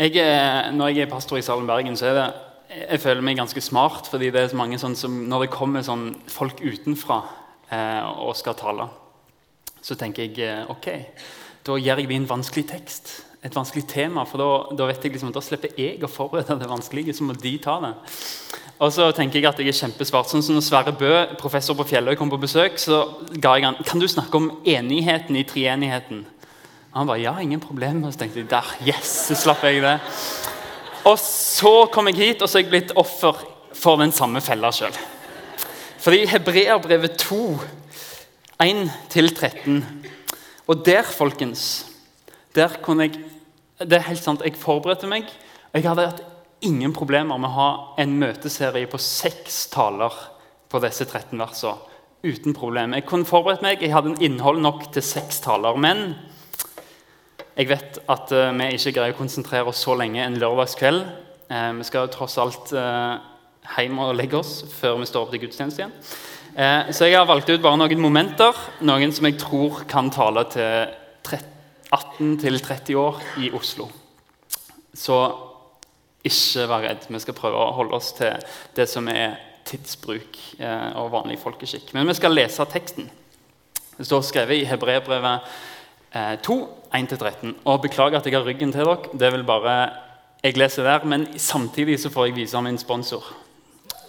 Jeg, er- når jeg er pastor i Salem Bergen, så er det jeg føler meg ganske smart. fordi det er så mange sånn som, Når det kommer sånn folk utenfra eh, og skal tale, så tenker jeg eh, ok, da gir jeg dem en vanskelig tekst. Et vanskelig tema. For da, da vet jeg liksom, da slipper jeg å forberede det vanskelige. Så må de ta det. Og så tenker jeg at jeg er kjempesvart. Sånn som når Sverre Bø, professor på Fjelløy, kom på besøk, så ga jeg han Kan du snakke om enigheten i treenigheten? Han bare ja, ingen problem. Og så tenkte jeg der, yes, så slapp jeg det. Og så kom jeg hit, og så er jeg blitt offer for den samme fella sjøl. Fordi Hebreerbrevet 2, 1-13 Og der, folkens der kunne jeg, Det er helt sant, jeg forberedte meg. og Jeg hadde hatt ingen problemer med å ha en møteserie på seks taler på disse 13 versene. Uten problem. Jeg kunne forberedt meg, jeg hadde en innhold nok til seks taler. Men jeg vet at uh, vi ikke greier å konsentrere oss så lenge en lørdagskveld. Uh, vi skal tross alt uh, hjem og legge oss før vi står opp til gudstjeneste igjen. Så jeg har valgt ut bare noen momenter, noen som jeg tror kan tale til 18-30 år i Oslo. Så ikke vær redd. Vi skal prøve å holde oss til det som er tidsbruk og vanlig folkeskikk. Men vi skal lese teksten. Det står skrevet i Hebrebrevet eh, 2, 1-13. Og beklager at jeg har ryggen til dere. Det vil bare jeg leser der, men samtidig så får jeg vise min sponsor.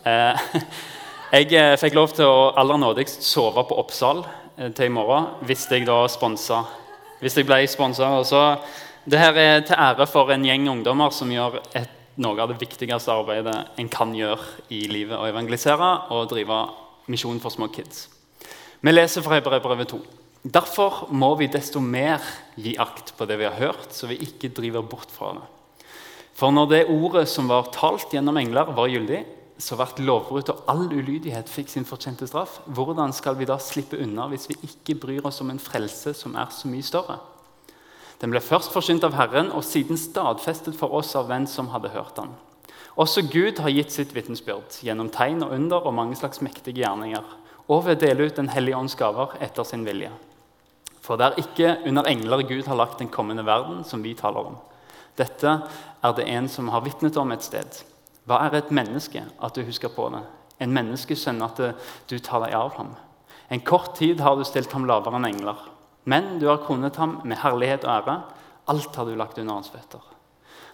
Eh, jeg eh, fikk lov til å aller nådigst sove på Oppsal eh, til i morgen hvis jeg da sponsa. Hvis jeg ble sponsa. Det her er til ære for en gjeng ungdommer som gjør et, noe av det viktigste arbeidet en kan gjøre i livet. Å evangelisere og drive misjon for små kids. Vi leser fra Hebrevet 2. Derfor må vi desto mer gi akt på det vi har hørt, så vi ikke driver bort fra det. For når det ordet som var talt gjennom engler, var gyldig, så hvert lovbrudd og all ulydighet fikk sin fortjente straff. Hvordan skal vi da slippe unna hvis vi ikke bryr oss om en frelse som er så mye større? Den ble først forsynt av Herren og siden stadfestet for oss av hvem som hadde hørt han. Også Gud har gitt sitt vitnesbyrd gjennom tegn og under og mange slags mektige gjerninger, og ved å dele ut Den hellige ånds gaver etter sin vilje. For det er ikke under engler Gud har lagt den kommende verden som vi taler om. Dette er det en som har vitnet om et sted. Hva er et menneske at du husker på det? En menneskesønn at du tar deg av ham? En kort tid har du stilt ham lavere enn engler. Men du har kronet ham med herlighet og ære. Alt har du lagt under hans føtter.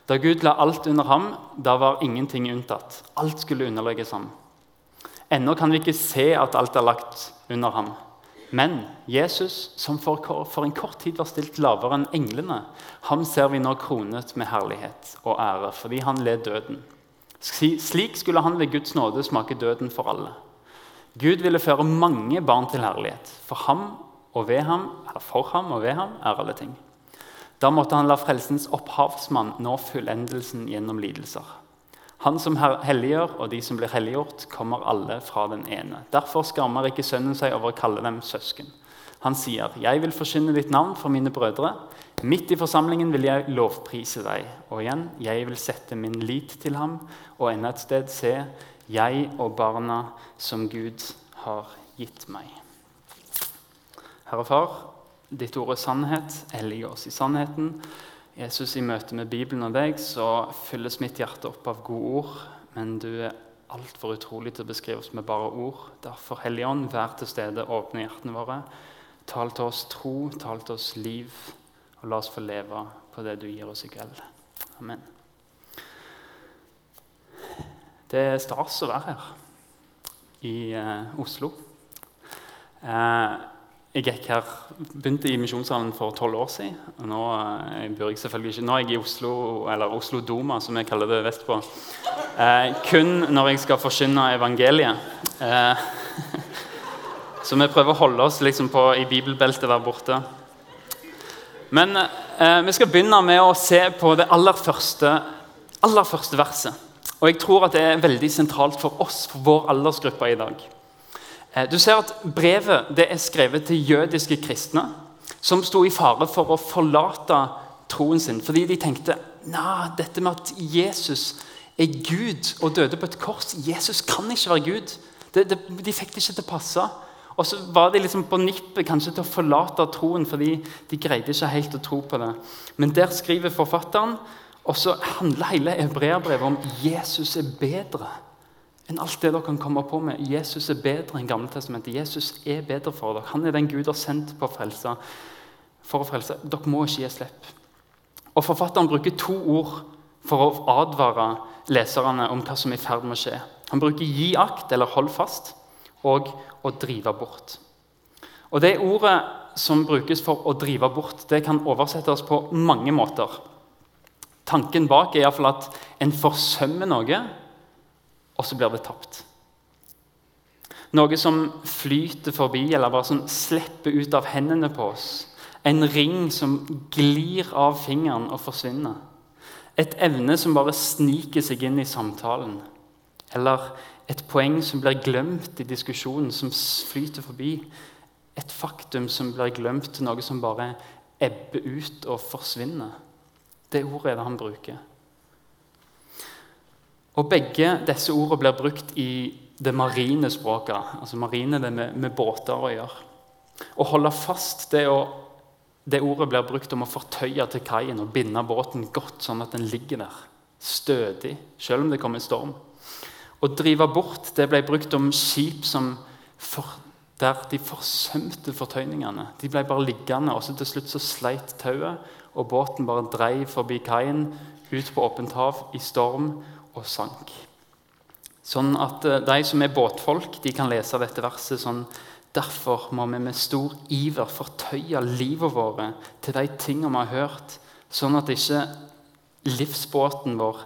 Da Gud la alt under ham, da var ingenting unntatt. Alt skulle underlegges ham. Ennå kan vi ikke se at alt er lagt under ham. Men Jesus, som for, en kort tid var stilt lavere enn englene, ham ser vi nå kronet med herlighet og ære fordi han led døden. Slik skulle han ved Guds nåde smake døden for alle. Gud ville føre mange barn til herlighet. For ham og ved ham, eller for ham og ved ham er alle ting. Da måtte han la frelsens opphavsmann nå fullendelsen gjennom lidelser. Han som helliggjør, og de som blir helliggjort, kommer alle fra den ene. Derfor skammer ikke sønnen seg over å kalle dem søsken. Han sier, 'Jeg vil forkynne ditt navn for mine brødre.' 'Midt i forsamlingen vil jeg lovprise deg.' Og igjen, 'Jeg vil sette min lit til ham.' Og enda et sted, 'Se, jeg og barna som Gud har gitt meg.' Herre Far, ditt ord er sannhet. Hellige oss i sannheten. Jesus, I møte med Bibelen og deg så fylles mitt hjerte opp av gode ord. Men du er altfor utrolig til å beskrive oss med bare ord. Derfor, Hellige Ånd, vær til stede, åpne hjertene våre. Tal til oss tro, tal til oss liv, og la oss få leve på det du gir oss i kveld. Amen. Det er stas å være her i eh, Oslo. Eh, jeg gikk her, begynte i Misjonssalen for tolv år siden. nå, eh, bor jeg selvfølgelig ikke, nå er jeg i Oslo, eller Oslo Doma, som jeg kaller det vestpå. Eh, kun når jeg skal forkynne evangeliet. Eh, så vi prøver å holde oss liksom på, i bibelbeltet der borte. Men eh, vi skal begynne med å se på det aller første, aller første verset. Og jeg tror at det er veldig sentralt for oss, for vår aldersgruppe i dag. Eh, du ser at Brevet er skrevet til jødiske kristne som sto i fare for å forlate troen sin fordi de tenkte nah, dette med at Jesus er Gud og døde på et kors Jesus kan ikke være Gud. Det, det, de fikk det ikke til å passe. Og så var de liksom på nippet kanskje til å forlate troen fordi de greide ikke helt å tro på det. Men der skriver forfatteren Og så handler hele hebreerbrevet om Jesus er bedre enn alt det dere kan komme på med. Jesus er bedre enn Gamle testamentet. Jesus er bedre for dere. Han er den Gud har sendt på frelse, for å frelse. Dere må ikke gi slipp. Og Forfatteren bruker to ord for å advare leserne om hva som er i ferd med å skje. Han bruker 'gi akt' eller 'hold fast' og 'å drive bort'. Og Det ordet som brukes for 'å drive bort', det kan oversettes på mange måter. Tanken bak er iallfall at en forsømmer noe, og så blir det tapt. Noe som flyter forbi, eller bare som slipper ut av hendene på oss. En ring som glir av fingeren og forsvinner. Et evne som bare sniker seg inn i samtalen. Eller et poeng som blir glemt i diskusjonen, som flyter forbi. Et faktum som blir glemt til noe som bare ebber ut og forsvinner. Det ordet er det han bruker. Og Begge disse ordene blir brukt i det marine språket. Altså marine det med, med båter å gjøre. Å holde fast det, å, det ordet blir brukt om å fortøye til kaien og binde båten godt, sånn at den ligger der stødig, selv om det kommer storm. Å drive bort det ble brukt om skip som for, der de forsømte fortøyningene. De ble bare liggende, og så til slutt så sleit tauet, og båten bare dreiv forbi kaien ut på åpent hav i storm og sank. Sånn at eh, de som er båtfolk, de kan lese dette verset sånn Derfor må vi med stor iver fortøye livet våre til de tingene vi har hørt, sånn at ikke livsbåten vår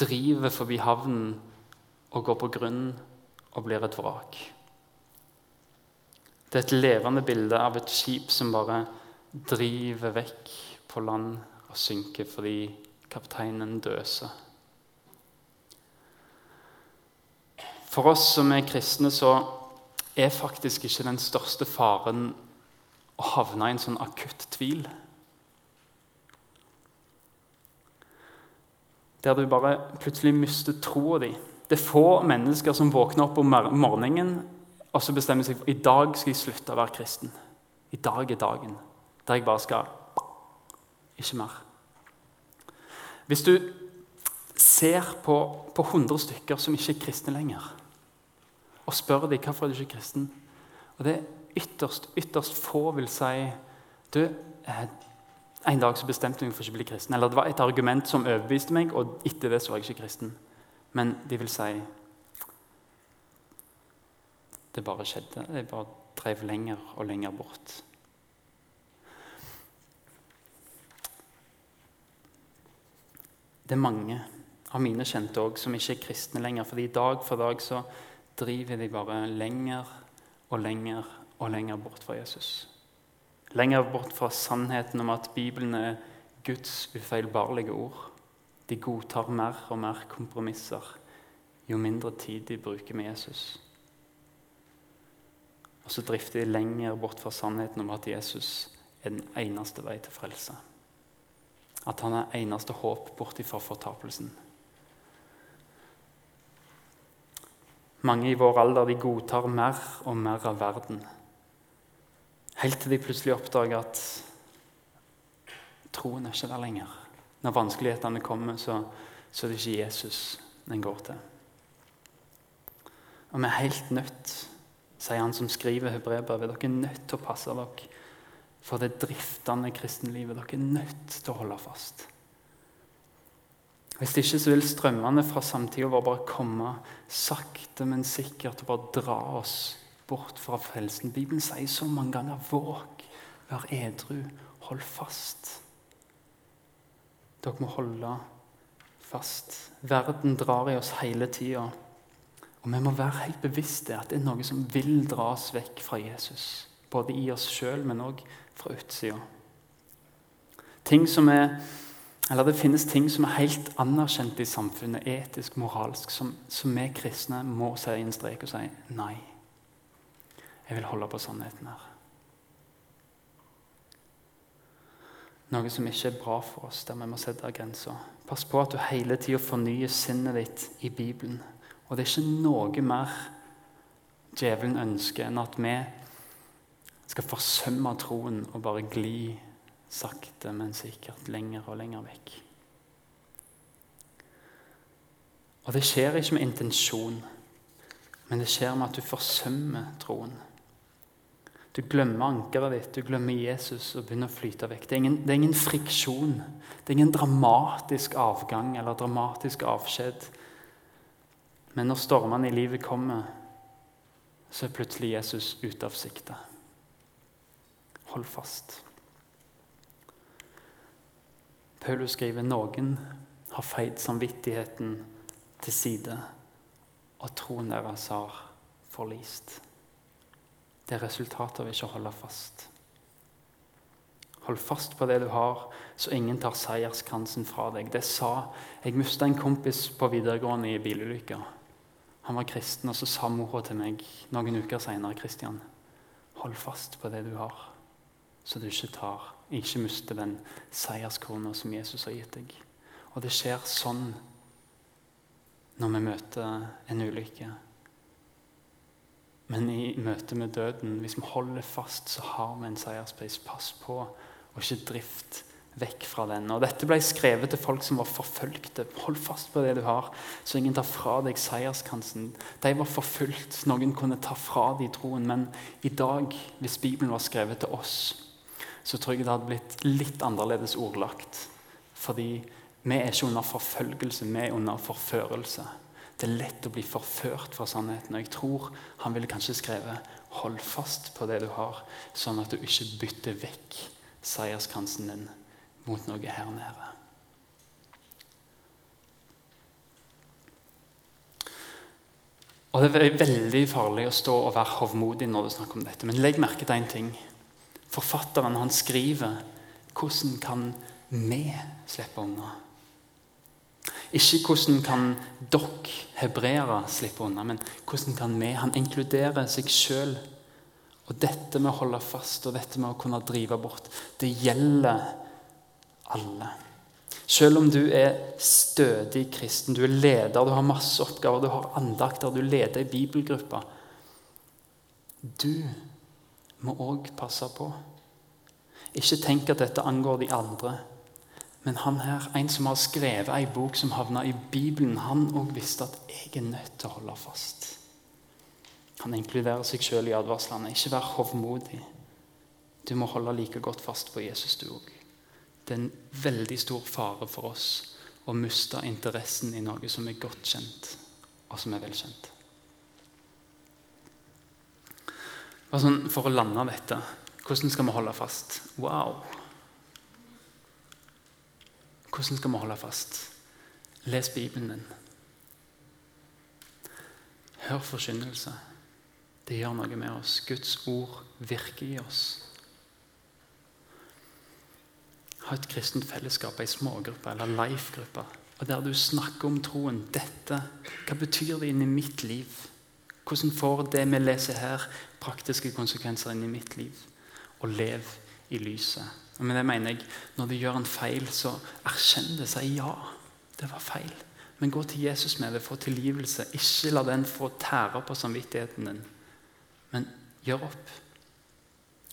driver forbi havnen og går på grunn og blir et vrak. Det er et levende bilde av et skip som bare driver vekk på land og synker fordi kapteinen døser. For oss som er kristne, så er faktisk ikke den største faren å havne i en sånn akutt tvil. Der du bare plutselig mister troa di. Det er få mennesker som våkner opp om morgenen og så bestemmer seg for i dag skal jeg slutte å være kristen. I dag er dagen der jeg bare skal Ikke mer. Hvis du ser på, på 100 stykker som ikke er kristne lenger, og spør dem hvorfor er du ikke kristen og det er ytterst, ytterst få vil si du, eh, En dag så bestemte jeg meg for ikke å bli kristen. Eller det var et argument som overbeviste meg, og etter det så var jeg ikke kristen. Men de vil si det bare skjedde. Jeg bare drev lenger og lenger bort. Det er mange av mine kjente også, som ikke er kristne lenger. fordi dag for dag så driver de bare lenger og lenger og lenger bort fra Jesus. Lenger bort fra sannheten om at Bibelen er Guds ufeilbarlige ord. De godtar mer og mer kompromisser jo mindre tid de bruker med Jesus. Og så drifter de lenger bort fra sannheten om at Jesus er den eneste vei til frelse. At han er eneste håp borti fra fortapelsen. Mange i vår alder de godtar mer og mer av verden. Helt til de plutselig oppdager at troen er ikke der lenger. Når vanskelighetene kommer, så, så er det ikke Jesus den går til. Og vi er helt nødt sier han som skriver hebreerbrevet. Dere er nødt til å passe dere for det driftende kristenlivet. Dere er nødt til å holde fast. Hvis ikke så vil strømmene fra samtida vår bare komme sakte, men sikkert og bare dra oss bort fra frelsen. Bibelen sier så mange ganger 'våg, vær edru, hold fast'. Dere må holde fast. Verden drar i oss hele tida. Og vi må være helt bevisste at det er noe som vil dra oss vekk fra Jesus. Både i oss sjøl, men òg fra utsida. Ting som er eller Det finnes ting som er helt anerkjent i samfunnet, etisk, moralsk, som, som vi kristne må si en strek og si nei. Jeg vil holde på sannheten her. Noe som ikke er bra for oss, der vi må sette grenser. Pass på at du hele tida fornyer sinnet ditt i Bibelen. Og det er ikke noe mer djevelen ønsker enn at vi skal forsømme troen og bare gli sakte, men sikkert lenger og lenger vekk. Og det skjer ikke med intensjon, men det skjer med at du forsømmer troen. Du glemmer ankeret ditt, du glemmer Jesus og begynner å flyte vekk. Det er, ingen, det er ingen friksjon. Det er ingen dramatisk avgang eller dramatisk avskjed. Men når stormene i livet kommer, så er plutselig Jesus ute av sikte. Hold fast. Paulus skriver noen har feid samvittigheten til side, og troen deres har forlist. Det er resultatet av ikke å holde fast. Hold fast på det du har, så ingen tar seierskransen fra deg. Det sa Jeg mista en kompis på videregående i bilulykke. Han var kristen, og så sa mora til meg noen uker seinere Kristian, hold fast på det du har, så du ikke tar, ikke mister den seierskrona som Jesus har gitt deg. Og det skjer sånn når vi møter en ulykke. Men i møte med døden, hvis vi holder fast, så har vi en seierspris. Pass på og ikke drift vekk fra den. Og Dette ble skrevet til folk som var forfølgte. Hold fast på det du har, så ingen tar fra deg seierskransen. De var forfulgt. Noen kunne ta fra dem troen. Men i dag, hvis Bibelen var skrevet til oss, så tror jeg det hadde blitt litt annerledes ordlagt. Fordi vi er ikke under forfølgelse, vi er under forførelse. Det er lett å bli forført fra sannheten. Og jeg tror han ville kanskje skrevet 'hold fast på det du har', sånn at du ikke bytter vekk seierskransen din mot noe her nede. Og Det er veldig farlig å stå og være hovmodig når du snakker om dette. Men legg merke til én ting. Forfatteren han skriver hvordan kan vi slippe unna? Ikke hvordan kan dere hebreere slippe unna, men hvordan kan vi? Han inkluderer seg sjøl. Og dette med å holde fast og dette med å kunne drive bort, det gjelder alle. Selv om du er stødig kristen, du er leder, du har masse oppgaver, du har andakter, du leder i bibelgruppa Du må òg passe på. Ikke tenk at dette angår de andre. Men han her, en som har skrevet ei bok som havna i Bibelen, han òg visste at jeg er nødt til å holde fast. Han inkluderer seg sjøl i advarslene. Ikke vær hovmodig. Du må holde like godt fast på Jesus, du òg. Det er en veldig stor fare for oss å miste interessen i noe som er godt kjent, og som er velkjent. Sånn, for å lande dette hvordan skal vi holde fast? Wow! Hvordan skal vi holde fast? Les Bibelen din. Hør forkynnelse. Det gjør noe med oss. Guds ord virker i oss. Ha et kristent fellesskap, ei smågruppe eller life-gruppe, og der du snakker om troen. Dette, Hva betyr det inni mitt liv? Hvordan får det vi leser her, praktiske konsekvenser inn i mitt liv? Og lev i lyset. Og med det mener jeg, Når du gjør en feil, så erkjenn det. Si ja, det var feil. Men gå til Jesus med det, få tilgivelse. Ikke la den få tære på samvittigheten din. Men gjør opp.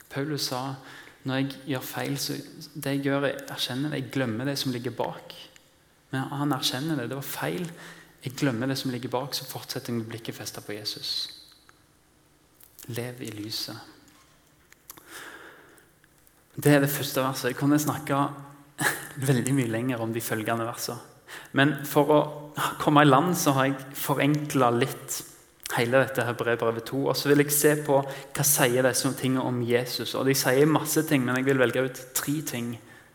Paulus sa når jeg gjør feil, så det jeg gjør, jeg erkjenner det. Jeg glemmer det som ligger bak. Men han erkjenner det. Det var feil. Jeg glemmer det som ligger bak, så fortsetter jeg med blikket festet på Jesus. Lev i lyset. Det er det første verset. Jeg kunne snakka veldig mye lenger om de følgende versene. Men for å komme i land så har jeg forenkla litt hele dette her brevbrevet 2. Og så vil jeg se på hva sier disse tingene om Jesus. Og De sier masse ting, men jeg vil velge ut tre ting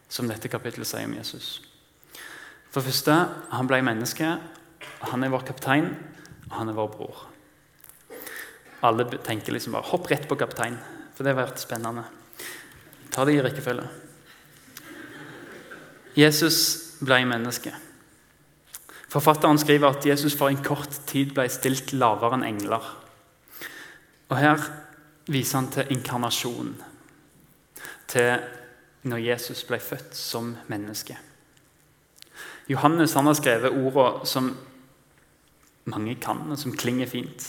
som dette kapittelet sier om Jesus. For det første, han ble menneske. Han er vår kaptein, og han er vår bror. Alle tenker liksom bare 'hopp rett på kaptein', for det har vært spennende. Ta det i rekkefølge. Jesus ble menneske. Forfatteren skriver at Jesus for en kort tid ble stilt lavere enn engler. Og Her viser han til inkarnasjon, til når Jesus ble født som menneske. Johannes han har skrevet ordene som mange kan, og som klinger fint.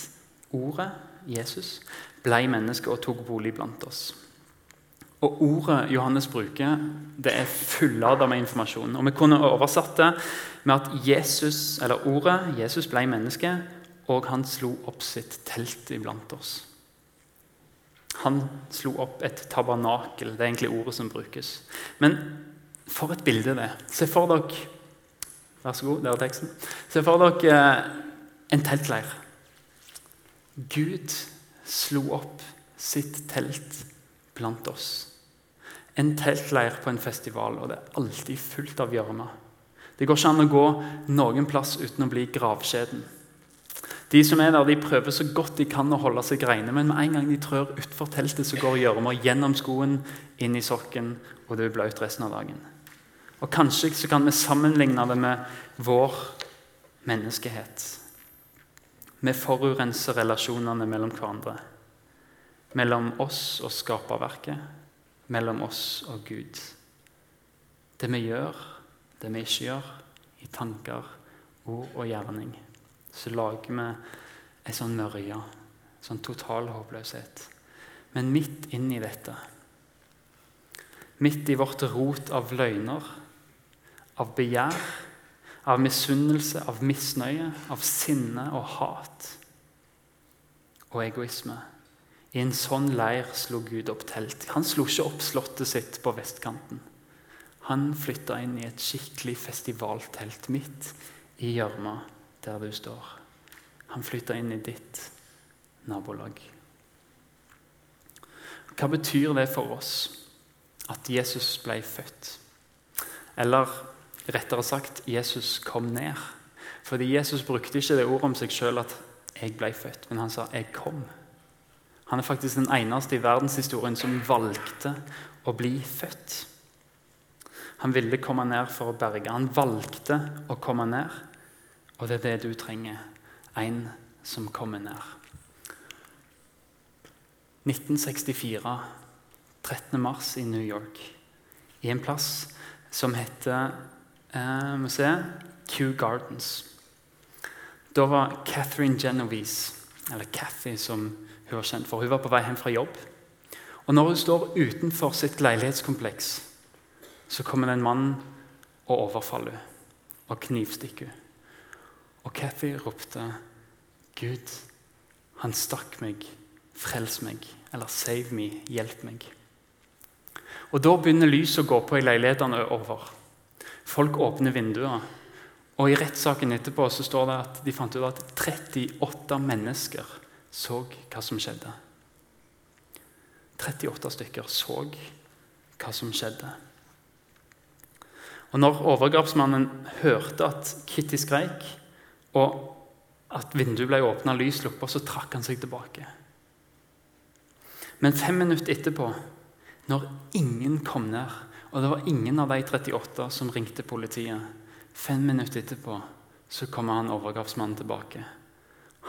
Ordet, Jesus, ble menneske og tok bolig blant oss. Og ordet Johannes bruker, det er fullada med informasjon. Og Vi kunne oversatt det med at Jesus, eller ordet Jesus ble menneske, og han slo opp sitt telt iblant oss. Han slo opp et tabernakel. Det er egentlig ordet som brukes. Men for et bilde det Se for dere Vær så god, der er teksten. Se for dere eh, en teltleir. Gud slo opp sitt telt blant oss. En teltleir på en festival, og det er alltid fullt av gjørme. Det går ikke an å gå noen plass uten å bli gravskjeden. De som er der, de prøver så godt de kan å holde seg reine, men med en gang de trør utfor teltet, så går gjørma gjennom skoen, inn i sokken, og du er blaut resten av dagen. Og Kanskje så kan vi sammenligne det med vår menneskehet. Vi forurenser relasjonene mellom hverandre. Mellom oss og skaperverket. Mellom oss og Gud. Det vi gjør, det vi ikke gjør, i tanker, ord og gjerning så lager vi ei sånn mørje, sånn total håpløshet. Men midt inni dette, midt i vårt rot av løgner, av begjær, av misunnelse, av misnøye, av sinne og hat og egoisme I en sånn leir slo Gud opp telt. Han slo ikke opp slottet sitt på vestkanten. Han flytta inn i et skikkelig festivaltelt midt i gjørma der du står. Han flytta inn i ditt nabolag. Hva betyr det for oss at Jesus ble født? Eller rettere sagt Jesus kom ned. Fordi Jesus brukte ikke det ordet om seg sjøl at 'jeg ble født', men han sa 'jeg kom'. Han er faktisk den eneste i verdenshistorien som valgte å bli født. Han ville komme ned for å berge. Han valgte å komme ned. Og det er det du trenger. En som kommer ned. 1964, 13. mars i New York, i en plass som heter eh, må se, Kew Gardens. Da var Catherine Genovese, eller Cathy som hun var kjent for, hun var på vei hjem fra jobb. Og Når hun står utenfor sitt leilighetskompleks, så kommer det en mann og overfaller henne og knivstikker henne. Og Cathy ropte, 'Gud, han stakk meg. Frels meg.' Eller 'Save me. Hjelp meg.' Og Da begynner lyset å gå på i leilighetene over. Folk åpner vinduer. Og I rettssaken etterpå så står det at de fant ut at 38 mennesker så hva som skjedde. 38 stykker så hva som skjedde. Og når overgrepsmannen hørte at Kitty skreik, og at vinduet ble åpna, lys lukka, så trakk han seg tilbake. Men fem minutter etterpå, når ingen kom ned, og det var ingen av de 38 som ringte politiet Fem minutter etterpå så kommer han overgrepsmannen tilbake.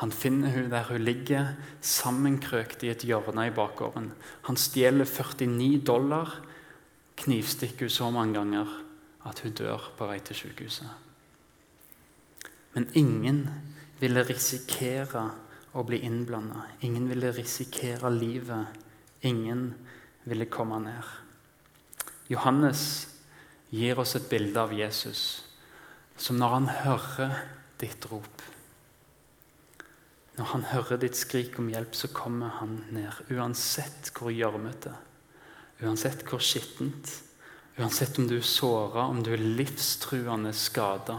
Han finner hun der hun ligger, sammenkrøkt i et hjørne i bakgården. Han stjeler 49 dollar, knivstikker hun så mange ganger at hun dør på vei til sykehuset. Men ingen ville risikere å bli innblanda. Ingen ville risikere livet. Ingen ville komme ned. Johannes gir oss et bilde av Jesus som når han hører ditt rop Når han hører ditt skrik om hjelp, så kommer han ned. Uansett hvor gjørmete, uansett hvor skittent, uansett om du er såra, om du er livstruende skada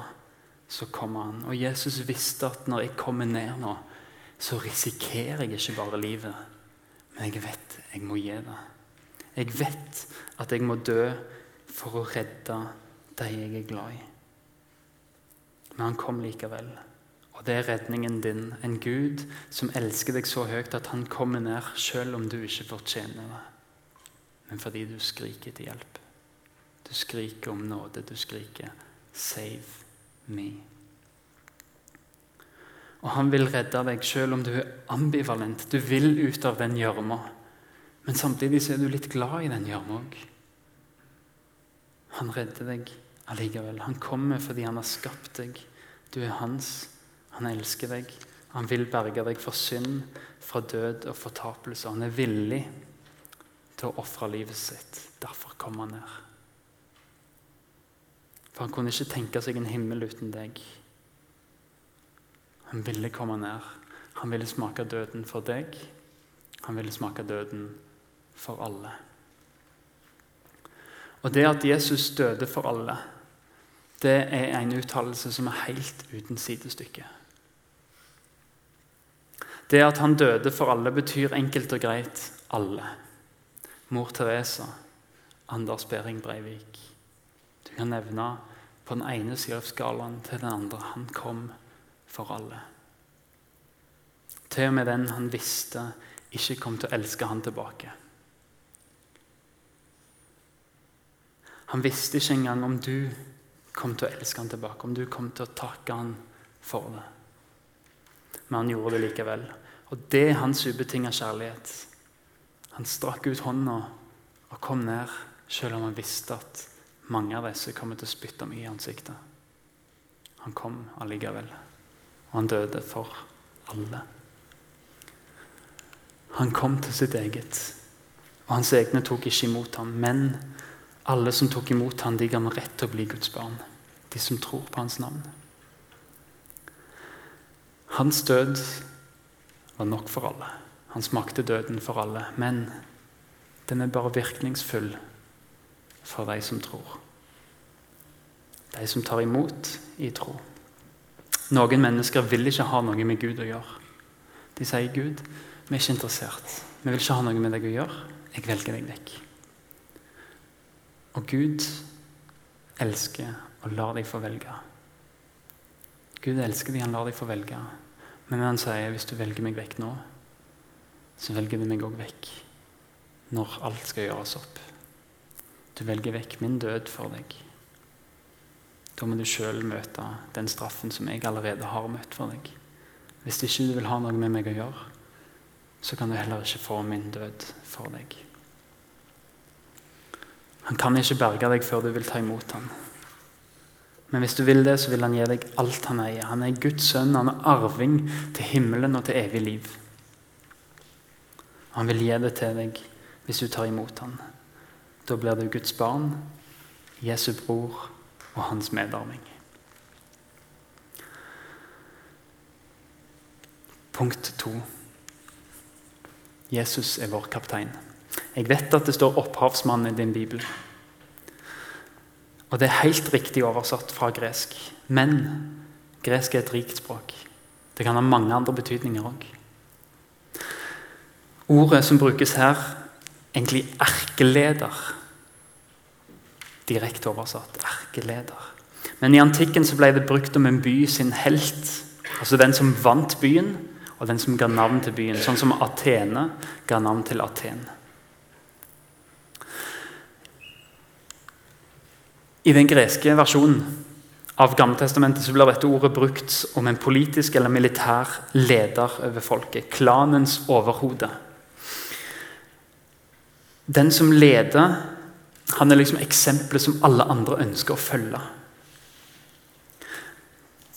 så kommer han. Og Jesus visste at når jeg kommer ned nå, så risikerer jeg ikke bare livet, men jeg vet jeg må gi det. Jeg vet at jeg må dø for å redde de jeg er glad i. Men han kom likevel. Og det er redningen din. En Gud som elsker deg så høyt at han kommer ned selv om du ikke fortjener det. Men fordi du skriker til hjelp. Du skriker om nåde. Du skriker 'save' me. Og han vil redde deg selv om du er ambivalent. Du vil ut av den gjørma. Men samtidig så er du litt glad i den gjørma òg. Han redder deg allikevel. Han kommer fordi han har skapt deg. Du er hans. Han elsker deg. Han vil berge deg for synd, fra død og fortapelse. Han er villig til å ofre livet sitt. Derfor kom han ned. For han kunne ikke tenke seg en himmel uten deg. Han ville komme ned. Han ville smake døden for deg. Han ville smake døden for alle. Og det at Jesus døde for alle, det er en uttalelse som er helt uten sidestykke. Det at han døde for alle, betyr enkelt og greit alle. Mor Teresa, Anders Behring Breivik. Du kan nevne på den ene sida av skalaen til den andre. Han kom for alle. Til og med den han visste ikke kom til å elske han tilbake. Han visste ikke engang om du kom til å elske han tilbake, om du kom til å takke han for det. Men han gjorde det likevel. Og det er hans ubetinga kjærlighet. Han strakk ut hånda og kom ned, selv om han visste at mange av disse kommer til å spytte ham i ansiktet. Han kom allikevel, og han døde for alle. Han kom til sitt eget, og hans egne tok ikke imot ham. Men alle som tok imot ham, de ga ham rett til å bli Guds barn. De som tror på hans navn. Hans død var nok for alle. Han smakte døden for alle. Men den er bare virkningsfull for de som tror. De som tar imot i tro. Noen mennesker vil ikke ha noe med Gud å gjøre. De sier, 'Gud, vi er ikke interessert. Vi vil ikke ha noe med deg å gjøre. Jeg velger deg vekk.' Og Gud elsker og lar deg få velge. Gud elsker deg, han lar deg få velge. Men han sier, 'Hvis du velger meg vekk nå, så velger du meg òg vekk når alt skal gjøres opp.' Du velger vekk min død for deg. Da må du sjøl møte den straffen som jeg allerede har møtt for deg. Hvis ikke du vil ha noe med meg å gjøre, så kan du heller ikke få min død for deg. Han kan ikke berge deg før du vil ta imot ham. Men hvis du vil det, så vil han gi deg alt han eier. Han er Guds sønn, han er arving til himmelen og til evig liv. Han vil gi det til deg hvis du tar imot ham. Da blir du Guds barn, Jesu bror og hans medarving. Punkt to. Jesus er vår kaptein. Jeg vet at det står 'opphavsmann' i din bibel. Og det er helt riktig oversatt fra gresk. Men gresk er et rikt språk. Det kan ha mange andre betydninger òg. Ordet som brukes her, egentlig erkeleder. Direkte oversatt erkeleder. Men i antikken så ble det brukt om en by sin helt. Altså den som vant byen, og den som ga navn til byen. Sånn som Atene ga navn til Aten. I den greske versjonen av Gammeltestamentet så blir dette ordet brukt om en politisk eller militær leder over folket. Klanens overhode. Den som leder, han er liksom eksempelet som alle andre ønsker å følge.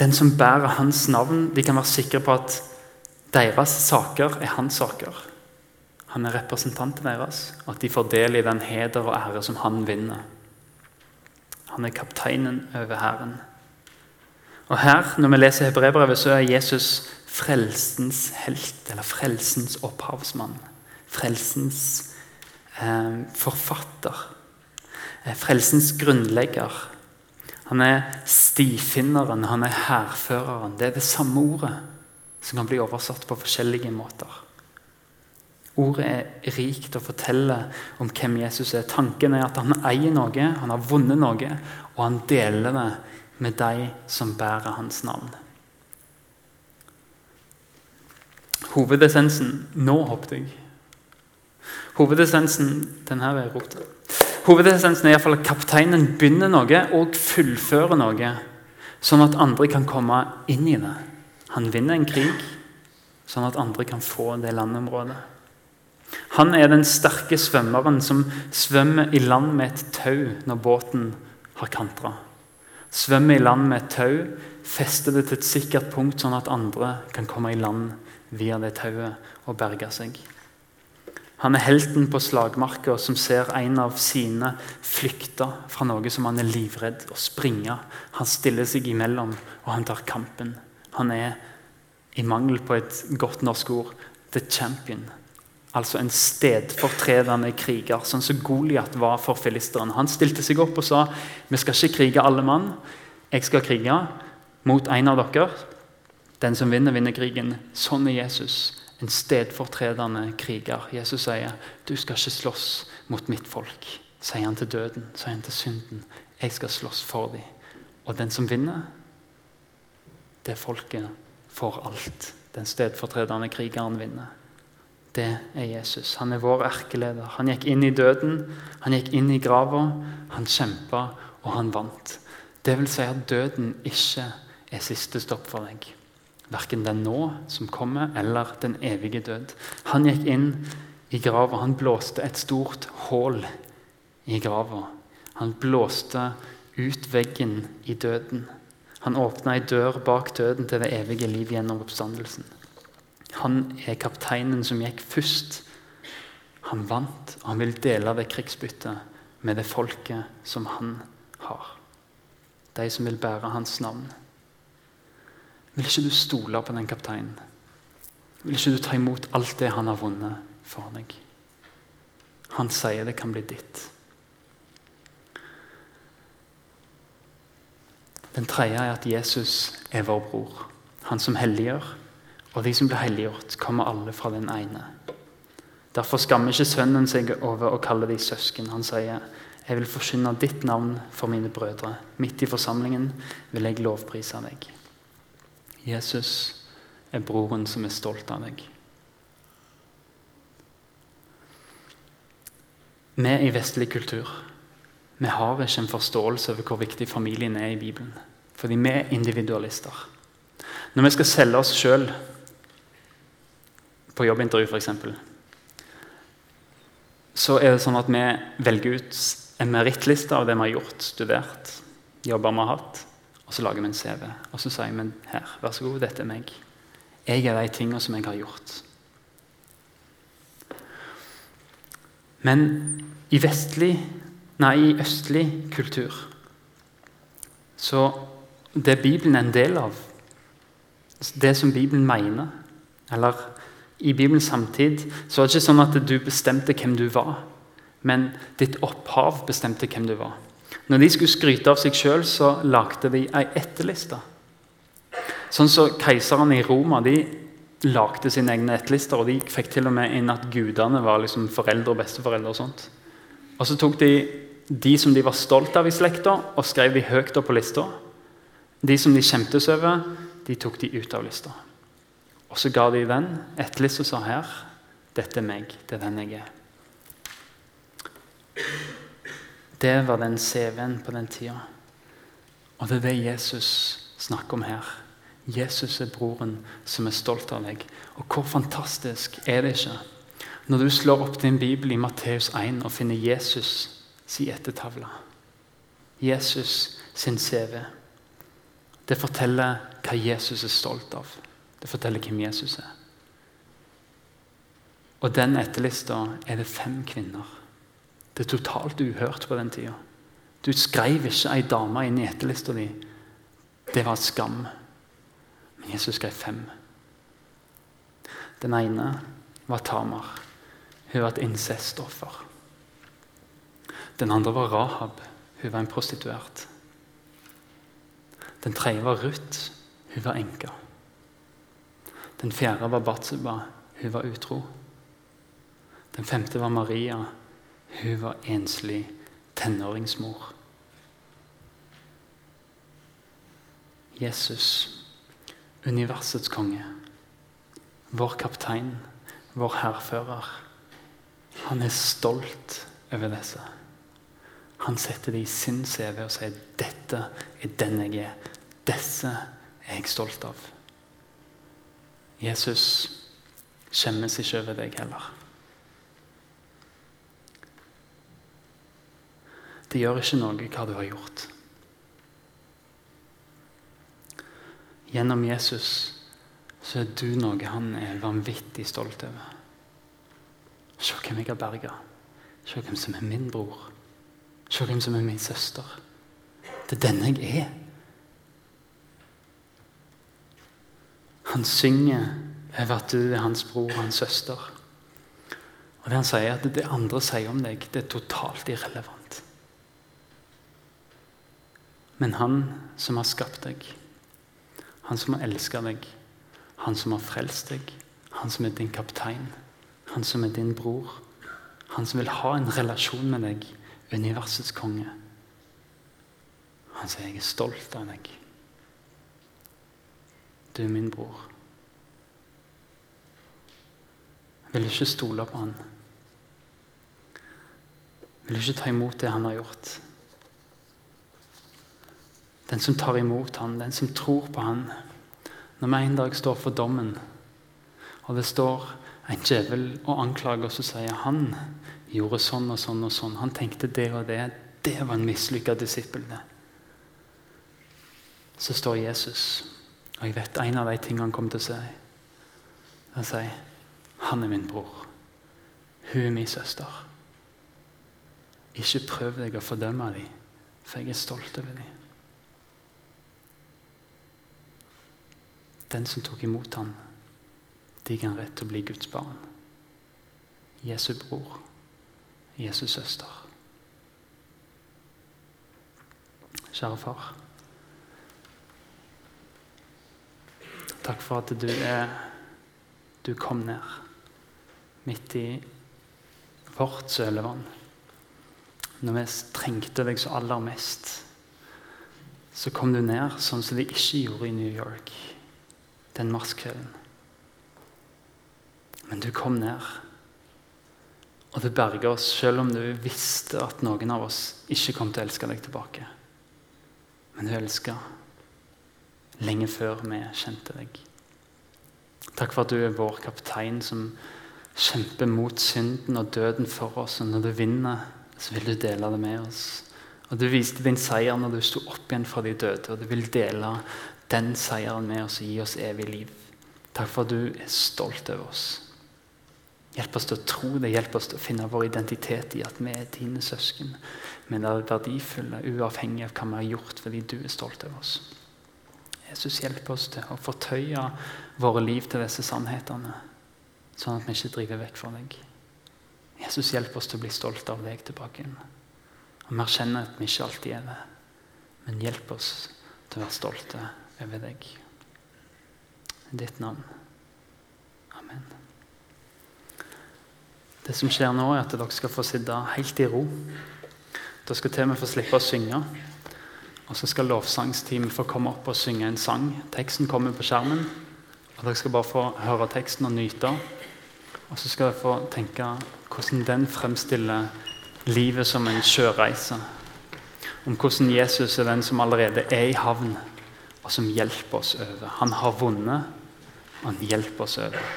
Den som bærer hans navn, de kan være sikre på at deres saker er hans saker. Han er representanten deres, og at de får del i den heder og ære som han vinner. Han er kapteinen over hæren. Og her, Når vi leser hebreerbrevet, så er Jesus frelsens helt, eller frelsens opphavsmann. Frelsens eh, forfatter. Eh, frelsens grunnlegger. Han er stifinneren, han er hærføreren. Det er det samme ordet som kan bli oversatt på forskjellige måter. Ordet er rikt og forteller om hvem Jesus er. Tanken er at han eier noe, han har vunnet noe, og han deler det med de som bærer hans navn. Hovedessensen Nå hoppet jeg. Hovedessensen den her er ropt. Hovedessensen er iallfall at kapteinen begynner noe og fullfører noe, sånn at andre kan komme inn i det. Han vinner en krig, sånn at andre kan få det landområdet. Han er den sterke svømmeren som svømmer i land med et tau når båten har kantra. Svømmer i land med et tau, fester det til et sikkert punkt, sånn at andre kan komme i land via det tauet og berge seg. Han er helten på slagmarka som ser en av sine flykte fra noe som han er livredd, og springe. Han stiller seg imellom, og han tar kampen. Han er, i mangel på et godt norsk ord, the champion. Altså en stedfortredende kriger, sånn som Goliat var for filisteren. Han stilte seg opp og sa vi skal ikke krige alle mann. Jeg skal krige mot en av dere. Den som vinner, vinner krigen. Sånn er Jesus en stedfortredende kriger. Jesus sier du skal ikke slåss mot mitt folk. Sier han til døden, sier han til synden. Jeg skal slåss for dem. Og den som vinner, det folket får alt. Den stedfortredende krigeren vinner. Det er Jesus. Han er vår erkeleder. Han gikk inn i døden, han gikk inn i grava, han kjempa, og han vant. Det vil si at døden ikke er siste stopp for deg. Verken den nå som kommer, eller den evige død. Han gikk inn i grava. Han blåste et stort hull i grava. Han blåste ut veggen i døden. Han åpna ei dør bak døden til det evige liv gjennom oppstandelsen. Han er kapteinen som gikk først. Han vant, og han vil dele det krigsbyttet med det folket som han har. De som vil bære hans navn. Vil ikke du stole på den kapteinen? Vil ikke du ta imot alt det han har vunnet for deg? Han sier det kan bli ditt. Den tredje er at Jesus er vår bror. Han som helliggjør. Og de som blir helliggjort, kommer alle fra den ene. Derfor skammer ikke sønnen seg over å kalle de søsken. Han sier, 'Jeg vil forkynne ditt navn for mine brødre.' 'Midt i forsamlingen vil jeg lovprise deg.' Jesus er broren som er stolt av deg. Vi i vestlig kultur vi har ikke en forståelse over hvor viktig familien er i Bibelen. Fordi vi er individualister. Når vi skal selge oss sjøl på jobbintervju, f.eks., så er det sånn at vi velger ut en merittliste av det vi har gjort, studert, jobber vi har hatt. Og så lager vi en CV. Og så sier vi her, vær så god, dette er meg. Jeg er de tingene som jeg har gjort. Men i vestlig, nei, i østlig kultur så det Bibelen er en del av, det som Bibelen mener Eller i Bibelens samtid så var det ikke sånn at du bestemte hvem du var, men ditt opphav bestemte hvem du var. Når de skulle skryte av seg sjøl, så lagde de ei etterliste. Sånn som så Keiserne i Roma de lagde sine egne etterlister. Og de fikk til og med inn at gudene var liksom foreldre og besteforeldre. Og sånt. Og så tok de de som de var stolt av i slekta, og skrev de høyt opp på lista. De som de skjemtes over, de tok de ut av lista. Og så ga de den list og sa her dette er meg, det er den jeg er. Det var den CV-en på den tida. Og det er det Jesus snakker om her. Jesus er broren som er stolt av deg. Og hvor fantastisk er det ikke når du slår opp din bibel i Matteus 1 og finner Jesus si ettertavle. Jesus sin CV. Det forteller hva Jesus er stolt av. Det forteller hvem Jesus er. Og den etterlista er det fem kvinner det er totalt uhørt på den tida. Du skrev ikke ei dame inn i etterlista di. Det var skam. Men Jesus skrev fem. Den ene var Tamar. Hun var et incestoffer. Den andre var Rahab. Hun var en prostituert. Den tredje var Ruth. Hun var enke. Den fjerde var Batseba. Hun var utro. Den femte var Maria. Hun var enslig tenåringsmor. Jesus, universets konge, vår kaptein, vår hærfører. Han er stolt over disse. Han setter det i sin CV og sier 'Dette er den jeg er. Disse er jeg stolt av'. Jesus skjemmes ikke over deg heller. Det gjør ikke noe hva du har gjort. Gjennom Jesus så er du noe han er vanvittig stolt over. Se hvem jeg har berga. Se hvem som er min bror. Se hvem som er min søster. Det er denne jeg er. Han synger over at du er hans bror og hans søster. Og det han sier, at det andre sier om deg, det er totalt irrelevant. Men han som har skapt deg, han som har elska deg, han som har frelst deg, han som er din kaptein, han som er din bror, han som vil ha en relasjon med deg, universets konge. Han sier 'jeg er stolt av deg'. Du er min bror. Jeg Vil ikke stole på han? Jeg Vil ikke ta imot det han har gjort? Den som tar imot han, den som tror på han. Når vi en dag står for dommen, og det står en djevel og anklager oss og sier han gjorde sånn og sånn og sånn, han tenkte det og det, det var en mislykka disippel. det. Så står Jesus, og jeg vet en av de tingene han kommer til å si. Han sier han er min bror. Hun er min søster. Ikke prøv deg å fordømme dem, for jeg er stolt over dem. Den som tok imot ham, de kan rett til å bli Guds barn. Jesu bror, Jesu søster. Kjære far. Takk for at du, er, du kom ned midt i vårt sølevann. Når vi trengte deg så aller mest, så kom du ned sånn som de ikke gjorde i New York den marskvelden. Men du kom ned, og du berga oss selv om du visste at noen av oss ikke kom til å elske deg tilbake. Men du elska lenge før vi kjente deg. Takk for at du er vår kaptein som kjemper mot synden og døden for oss. Og når du vinner, så vil du dele det med oss. Og Du viste din seier når du sto opp igjen fra de døde, og du vil dele den seieren med oss og gi oss evig liv. Takk for at du er stolt over oss. Hjelp oss til å tro det, hjelp oss til å finne vår identitet i at vi er dine søsken. Men er verdifulle, uavhengig av hva vi har gjort, fordi du er stolt over oss. Jesus, hjelp oss til å fortøye våre liv til disse sannhetene sånn at vi ikke driver vekk fra deg. Jesus, hjelp oss til å bli stolte av deg tilbake igjen. Og Vi erkjenner at vi ikke alltid er det, men hjelp oss til å være stolte over deg. I ditt navn. Amen. Det som skjer nå, er at dere skal få sitte helt i ro. Dere skal til og med få slippe å synge. Og så skal lovsangsteamet få komme opp og synge en sang. Teksten kommer på skjermen. Og dere skal bare få høre teksten og nyte. Og så skal dere få tenke hvordan den fremstiller livet som en sjøreise. Om hvordan Jesus er den som allerede er i havn, og som hjelper oss over. Han har vunnet, og han hjelper oss over.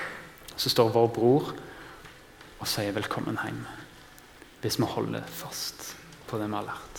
Så står vår bror og sier 'velkommen hjem', hvis vi holder fast på det vi har lært.